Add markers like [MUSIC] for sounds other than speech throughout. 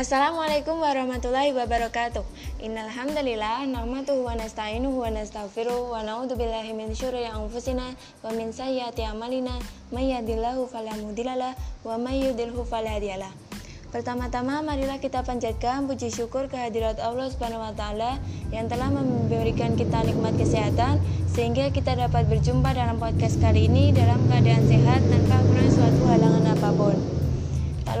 Assalamualaikum warahmatullahi wabarakatuh. Innal hamdalillah nahmaduhu wa nasta'inuhu wa nastaghfiruh wa na'udzu billahi min syururi anfusina wa min sayyiati a'malina may yahdihillahu fala mudhillalah wa may yudhlilhu fala hadiyalah. Pertama-tama marilah kita panjatkan puji syukur kehadirat Allah Subhanahu wa taala yang telah memberikan kita nikmat kesehatan sehingga kita dapat berjumpa dalam podcast kali ini dalam keadaan sehat tanpa kurang suatu halangan apa pun.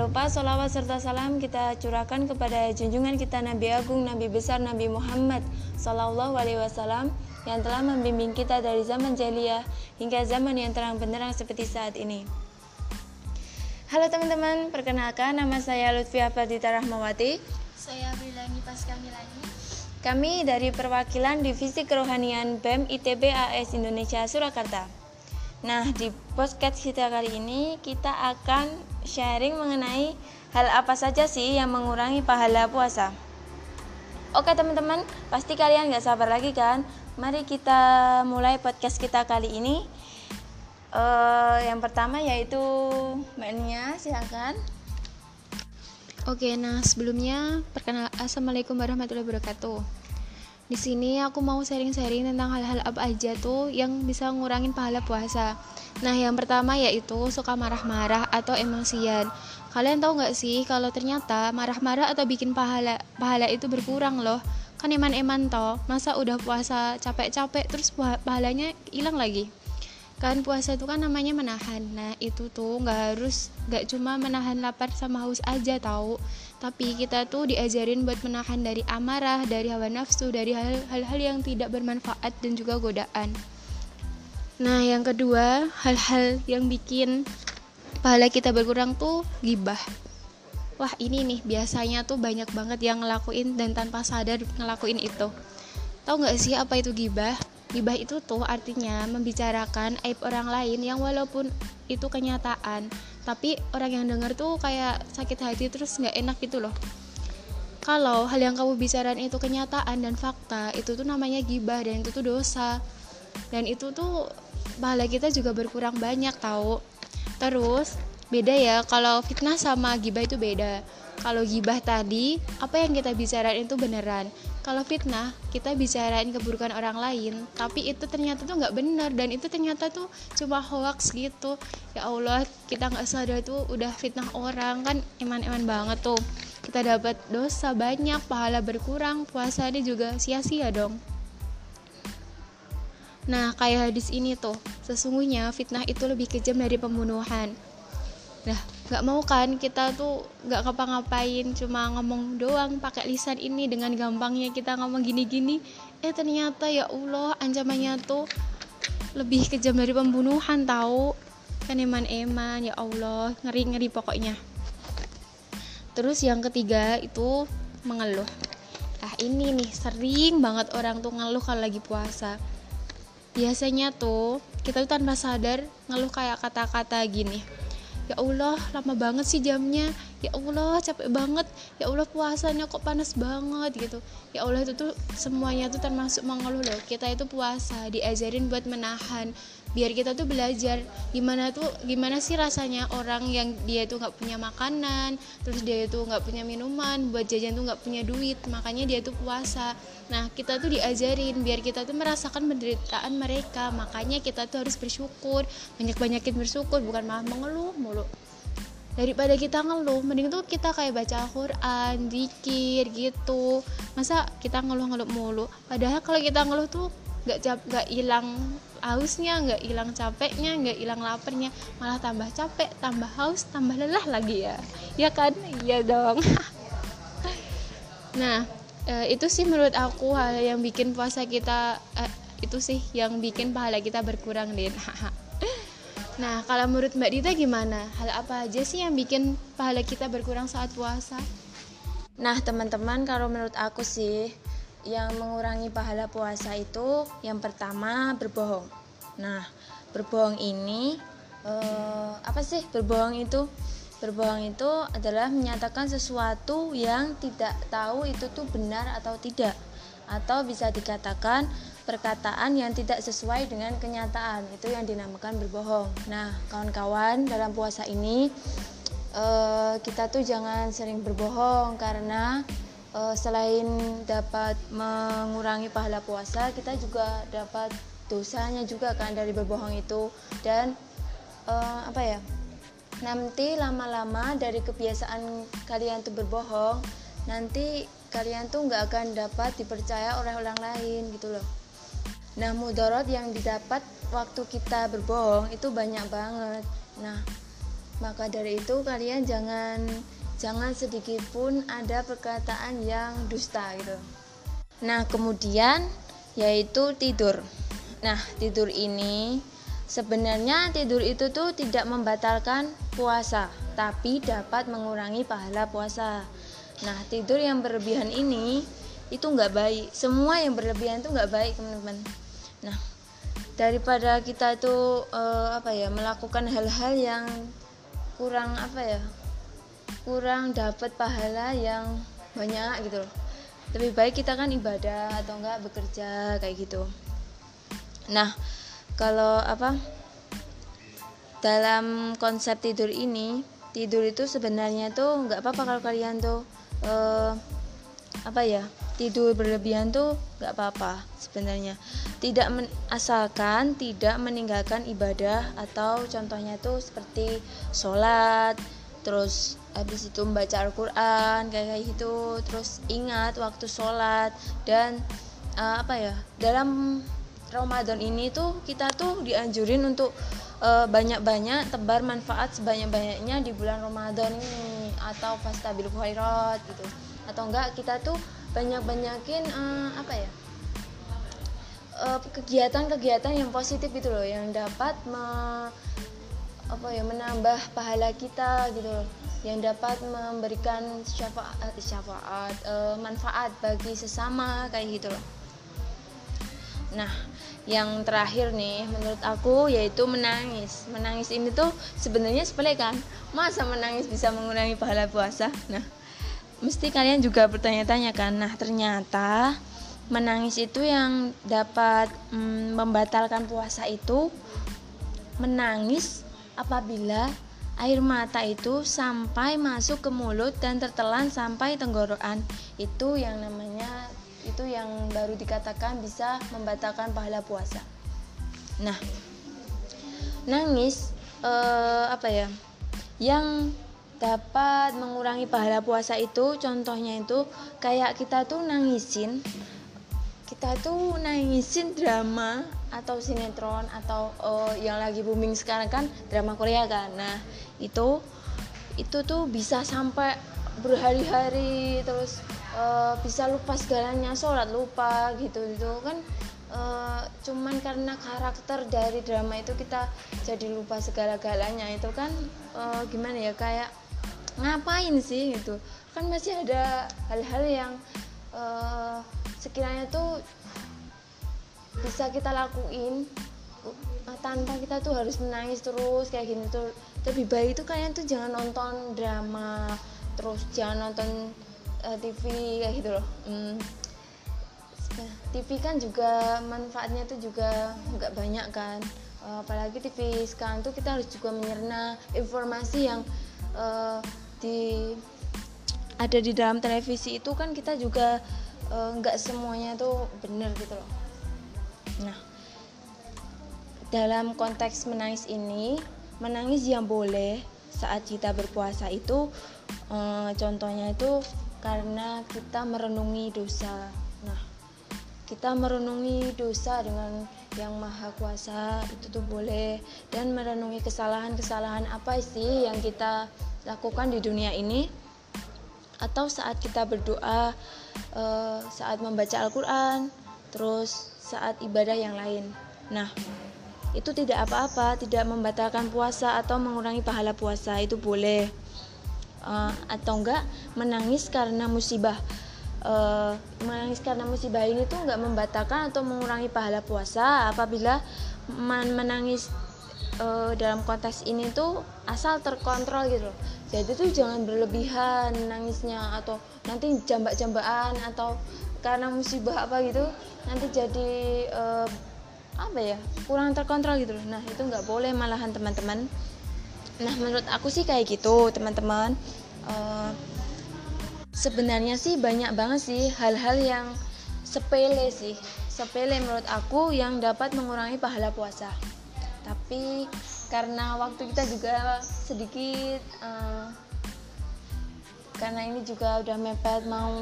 Lupa salawat serta salam kita curahkan kepada junjungan kita Nabi Agung Nabi besar Nabi Muhammad Sallallahu Alaihi Wasallam yang telah membimbing kita dari zaman jahiliyah hingga zaman yang terang benderang seperti saat ini. Halo teman-teman, perkenalkan nama saya Lutfia Fadita Rahmawati. Saya Brilani Pasca Milani. Kami dari perwakilan Divisi Kerohanian BEM ITB AS Indonesia Surakarta. Nah, di podcast kita kali ini kita akan sharing mengenai hal apa saja sih yang mengurangi pahala puasa. Oke teman-teman, pasti kalian gak sabar lagi kan? Mari kita mulai podcast kita kali ini. Uh, yang pertama yaitu Nia, silakan. Oke, nah sebelumnya perkenal Assalamualaikum warahmatullahi wabarakatuh. Di sini aku mau sharing-sharing tentang hal-hal apa aja tuh yang bisa ngurangin pahala puasa. Nah, yang pertama yaitu suka marah-marah atau emosian. Kalian tahu nggak sih kalau ternyata marah-marah atau bikin pahala pahala itu berkurang loh. Kan eman-eman toh, masa udah puasa capek-capek terus pahalanya hilang lagi. Kan puasa itu kan namanya menahan. Nah, itu tuh nggak harus nggak cuma menahan lapar sama haus aja tahu tapi kita tuh diajarin buat menahan dari amarah, dari hawa nafsu, dari hal-hal yang tidak bermanfaat dan juga godaan. Nah, yang kedua, hal-hal yang bikin pahala kita berkurang tuh gibah. Wah, ini nih biasanya tuh banyak banget yang ngelakuin dan tanpa sadar ngelakuin itu. Tahu nggak sih apa itu gibah? Gibah itu tuh artinya membicarakan aib orang lain yang walaupun itu kenyataan, tapi orang yang dengar tuh kayak sakit hati terus nggak enak gitu loh. Kalau hal yang kamu bicarain itu kenyataan dan fakta itu tuh namanya gibah dan itu tuh dosa. Dan itu tuh pahala kita juga berkurang banyak tahu terus beda ya kalau fitnah sama gibah itu beda. Kalau gibah tadi apa yang kita bicarain itu beneran kalau fitnah kita bicarain keburukan orang lain tapi itu ternyata tuh nggak benar dan itu ternyata tuh cuma hoax gitu. Ya Allah kita nggak sadar tuh udah fitnah orang kan iman-iman banget tuh. Kita dapat dosa banyak pahala berkurang puasa ini juga sia-sia dong. Nah, kayak hadis ini tuh, sesungguhnya fitnah itu lebih kejam dari pembunuhan. Nah, nggak mau kan kita tuh nggak ngapa-ngapain cuma ngomong doang pakai lisan ini dengan gampangnya kita ngomong gini-gini. Eh ternyata ya Allah ancamannya tuh lebih kejam dari pembunuhan tahu kan eman-eman ya Allah ngeri-ngeri pokoknya. Terus yang ketiga itu mengeluh. Ah ini nih sering banget orang tuh ngeluh kalau lagi puasa. Biasanya tuh kita tuh tanpa sadar ngeluh kayak kata-kata gini ya Allah lama banget sih jamnya ya Allah capek banget. Ya Allah puasanya kok panas banget gitu. Ya Allah itu tuh semuanya tuh termasuk mengeluh loh. Kita itu puasa diajarin buat menahan. Biar kita tuh belajar gimana tuh gimana sih rasanya orang yang dia tuh nggak punya makanan terus dia itu nggak punya minuman buat jajan tuh nggak punya duit. Makanya dia tuh puasa. Nah kita tuh diajarin biar kita tuh merasakan penderitaan mereka. Makanya kita tuh harus bersyukur. Banyak banyakin bersyukur bukan malah mengeluh mulu daripada kita ngeluh mending tuh kita kayak baca Al-Quran, zikir gitu. Masa kita ngeluh-ngeluh mulu? Padahal kalau kita ngeluh tuh nggak cap nggak hilang hausnya nggak hilang capeknya nggak hilang laparnya. Malah tambah capek tambah haus tambah lelah lagi ya. Ya kan? Iya dong. [LAUGHS] Nah e, itu sih menurut aku hal yang bikin puasa kita e, itu sih yang bikin pahala kita berkurang deh [LAUGHS] nah kalau menurut mbak Dita gimana hal apa aja sih yang bikin pahala kita berkurang saat puasa nah teman-teman kalau menurut aku sih yang mengurangi pahala puasa itu yang pertama berbohong. Nah, berbohong ini eh, apa sih berbohong itu? Berbohong itu adalah menyatakan sesuatu yang tidak tahu itu tuh benar atau tidak atau bisa dikatakan perkataan yang tidak sesuai dengan kenyataan. Itu yang dinamakan berbohong. Nah, kawan-kawan dalam puasa ini uh, kita tuh jangan sering berbohong karena uh, selain dapat mengurangi pahala puasa kita juga dapat dosanya juga kan dari berbohong itu. Dan uh, apa ya nanti lama-lama dari kebiasaan kalian tuh berbohong nanti kalian tuh nggak akan dapat dipercaya oleh orang lain gitu loh nah mudorot yang didapat waktu kita berbohong itu banyak banget. Nah maka dari itu kalian jangan jangan sedikit pun ada perkataan yang dusta gitu. Nah kemudian yaitu tidur. Nah tidur ini Sebenarnya tidur itu tuh tidak membatalkan puasa, tapi dapat mengurangi pahala puasa. Nah, tidur yang berlebihan ini itu nggak baik. Semua yang berlebihan itu nggak baik, teman-teman. Nah, daripada kita itu uh, apa ya melakukan hal-hal yang kurang apa ya kurang dapat pahala yang banyak gitu loh lebih baik kita kan ibadah atau enggak bekerja kayak gitu nah kalau apa dalam konsep tidur ini tidur itu sebenarnya tuh nggak apa-apa kalau kalian tuh uh, apa ya tidur berlebihan tuh nggak apa-apa sebenarnya. Tidak men, asalkan tidak meninggalkan ibadah atau contohnya tuh seperti sholat terus habis itu membaca Al-Quran kayak kayak gitu terus ingat waktu sholat dan uh, apa ya dalam Ramadan ini tuh kita tuh dianjurin untuk uh, banyak-banyak tebar manfaat sebanyak-banyaknya di bulan Ramadan ini atau fastabil khairat gitu. Atau enggak kita tuh banyak-banyakin uh, apa ya kegiatan-kegiatan uh, yang positif gitu loh yang dapat me, apa ya menambah pahala kita gitu loh. Yang dapat memberikan syafaat syafaat uh, manfaat bagi sesama kayak gitu loh. Nah yang terakhir nih menurut aku yaitu menangis. Menangis ini tuh sebenarnya sepele kan? Masa menangis bisa mengurangi pahala puasa? Nah mesti kalian juga bertanya-tanya kan nah ternyata menangis itu yang dapat mm, membatalkan puasa itu menangis apabila air mata itu sampai masuk ke mulut dan tertelan sampai tenggorokan itu yang namanya itu yang baru dikatakan bisa membatalkan pahala puasa. Nah, nangis eh, apa ya? Yang dapat mengurangi pahala puasa itu contohnya itu kayak kita tuh nangisin kita tuh nangisin drama atau sinetron atau uh, yang lagi booming sekarang kan drama Korea kan. Nah itu itu tuh bisa sampai berhari-hari terus uh, bisa lupa segalanya sholat lupa gitu itu kan. Uh, cuman karena karakter dari drama itu kita jadi lupa segala-galanya itu kan uh, gimana ya kayak ngapain sih gitu? Kan masih ada hal-hal yang uh, sekiranya tuh bisa kita lakuin tanpa kita tuh harus menangis terus kayak gini tuh. Lebih baik itu kalian tuh jangan nonton drama terus jangan nonton uh, eh, TV kayak gitu loh. Hmm. TV kan juga manfaatnya tuh juga nggak banyak kan. Uh, apalagi TV sekarang tuh kita harus juga menyerna informasi yang uh, di ada di dalam televisi itu kan kita juga nggak uh, semuanya tuh benar gitu loh nah dalam konteks menangis ini menangis yang boleh saat kita berpuasa itu uh, contohnya itu karena kita merenungi dosa. Nah, kita merenungi dosa dengan yang maha kuasa itu tuh boleh dan merenungi kesalahan-kesalahan apa sih yang kita lakukan di dunia ini atau saat kita berdoa uh, saat membaca Al-Quran terus saat ibadah yang lain. Nah itu tidak apa-apa tidak membatalkan puasa atau mengurangi pahala puasa itu boleh. Uh, atau enggak menangis karena musibah. Uh, menangis karena musibah ini tuh enggak membatalkan atau mengurangi pahala puasa apabila menangis uh, dalam konteks ini tuh asal terkontrol gitu loh jadi tuh jangan berlebihan nangisnya atau nanti jambak-jambakan atau karena musibah apa gitu nanti jadi uh, apa ya kurang terkontrol gitu loh nah itu nggak boleh malahan teman-teman Nah, menurut aku sih kayak gitu, teman-teman. Uh, sebenarnya sih banyak banget sih hal-hal yang sepele sih. Sepele menurut aku yang dapat mengurangi pahala puasa. Tapi karena waktu kita juga sedikit uh, karena ini juga udah mepet mau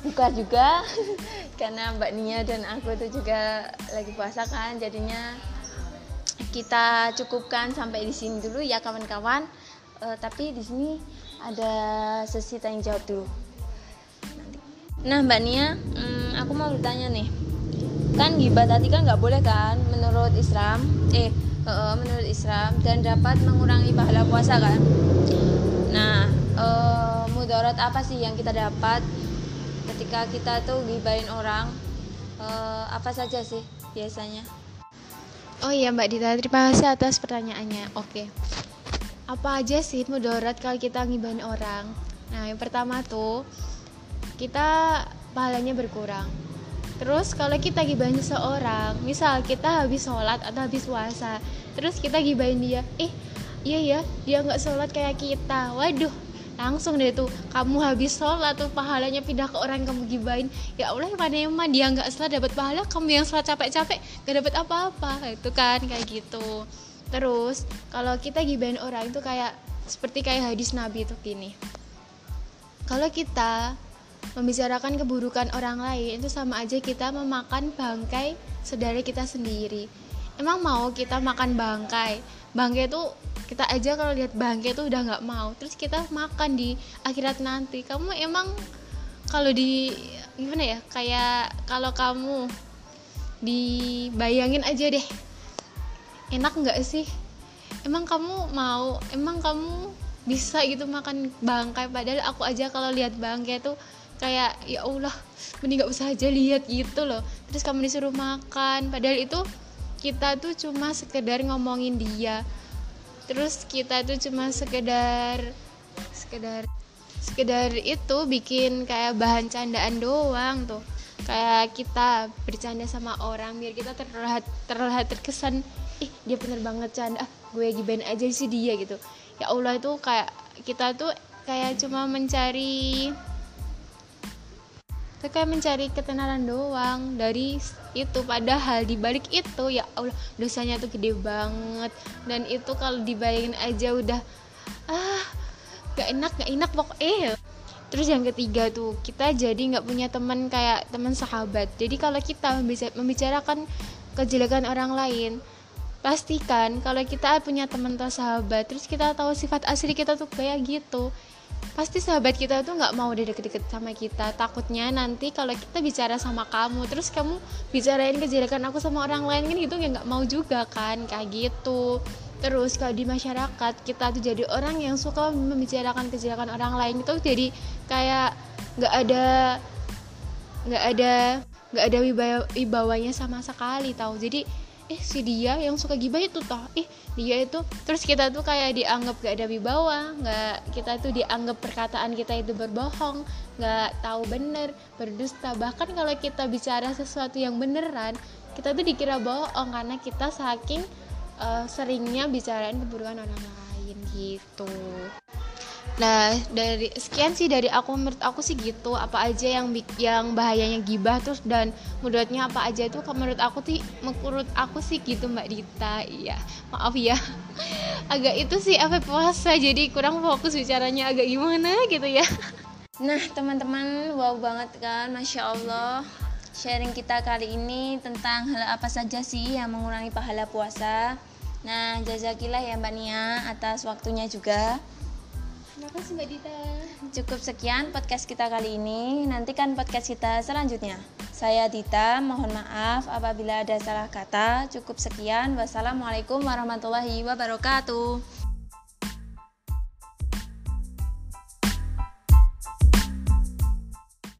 buka juga [LAUGHS] karena Mbak Nia dan aku itu juga lagi puasa kan jadinya kita cukupkan sampai di sini dulu ya kawan-kawan. Uh, tapi di sini ada sesi tanya jawab dulu. Nah Mbak Nia hmm, aku mau bertanya nih kan gibah tadi kan nggak boleh kan menurut Islam eh uh, menurut Islam dan dapat mengurangi pahala puasa kan. Nah uh, mudarat apa sih yang kita dapat ketika kita tuh gibain orang? Uh, apa saja sih biasanya? Oh iya mbak Dita terima kasih atas pertanyaannya. Oke. Apa aja sih mudarat kalau kita gibain orang? Nah yang pertama tuh kita pahalanya berkurang terus kalau kita gibain seseorang misal kita habis sholat atau habis puasa terus kita gibain dia eh iya ya dia nggak sholat kayak kita. Waduh langsung deh tuh kamu habis sholat tuh pahalanya pindah ke orang yang kamu gibain. Ya Allah mana emang dia nggak sholat dapat pahala kamu yang sholat capek-capek gak dapat apa-apa. Itu kan kayak gitu. Terus kalau kita gibain orang itu kayak seperti kayak hadis Nabi itu gini. Kalau kita membicarakan keburukan orang lain itu sama aja kita memakan bangkai saudara kita sendiri. Emang mau kita makan bangkai? Bangkai itu kita aja kalau lihat bangke tuh udah nggak mau. Terus kita makan di akhirat nanti. Kamu emang kalau di gimana ya kayak kalau kamu dibayangin aja deh enak nggak sih? Emang kamu mau emang kamu bisa gitu makan bangkai? Padahal aku aja kalau lihat bangkai tuh kayak ya Allah mending nggak usah aja lihat gitu loh. Terus kamu disuruh makan. Padahal itu kita tuh cuma sekedar ngomongin dia. Terus kita tuh cuma sekedar sekedar sekedar itu bikin kayak bahan candaan doang tuh. Kayak kita bercanda sama orang biar kita terlihat terlihat terkesan ih dia bener banget canda ah, gue gibain aja sih dia gitu. Ya Allah itu kayak kita tuh kayak cuma mencari itu kayak mencari ketenaran doang dari itu. Padahal dibalik itu ya Allah dosanya tuh gede banget. Dan itu kalau dibayangin aja udah ah gak enak gak enak pokok eh terus yang ketiga tuh kita jadi nggak punya teman kayak teman sahabat. Jadi kalau kita membicarakan kejelekan orang lain pastikan kalau kita punya teman atau sahabat terus kita tahu sifat asli kita tuh kayak gitu pasti sahabat kita tuh nggak mau deket-deket sama kita. Takutnya nanti kalau kita bicara sama kamu terus kamu bicarain kejelekan aku sama orang lain kan gitu ya nggak mau juga kan kayak gitu. Terus kalau di masyarakat kita tuh jadi orang yang suka membicarakan kejelekan orang lain itu jadi kayak nggak ada nggak ada nggak ada wibawanya sama sekali tahu. Jadi eh si dia yang suka gibah itu toh. Ih dia itu. Terus kita tuh kayak dianggap gak ada wibawa nggak kita tuh dianggap perkataan kita itu berbohong nggak tahu bener berdusta. Bahkan kalau kita bicara sesuatu yang beneran kita tuh dikira bohong karena kita saking uh, seringnya bicarain keburukan orang lain gitu Nah, dari sekian sih dari aku menurut aku sih gitu. Apa aja yang yang bahayanya gibah terus dan mudaratnya apa aja itu menurut aku tuh menurut aku sih gitu Mbak Dita. Iya. Maaf ya. [LAUGHS] Agak itu sih apa puasa jadi kurang fokus bicaranya agak gimana gitu ya. [LAUGHS] Nah, teman-teman, wow banget kan, Masya Allah. Sharing kita kali ini tentang hal apa saja sih yang mengurangi pahala puasa. Nah, jazakillah ya Mbak Nia atas waktunya juga. Terima kasih Mbak Dita. Cukup sekian podcast kita kali ini. Nantikan podcast kita selanjutnya. Saya Dita, mohon maaf apabila ada salah kata. Cukup sekian. Wassalamualaikum warahmatullahi wabarakatuh.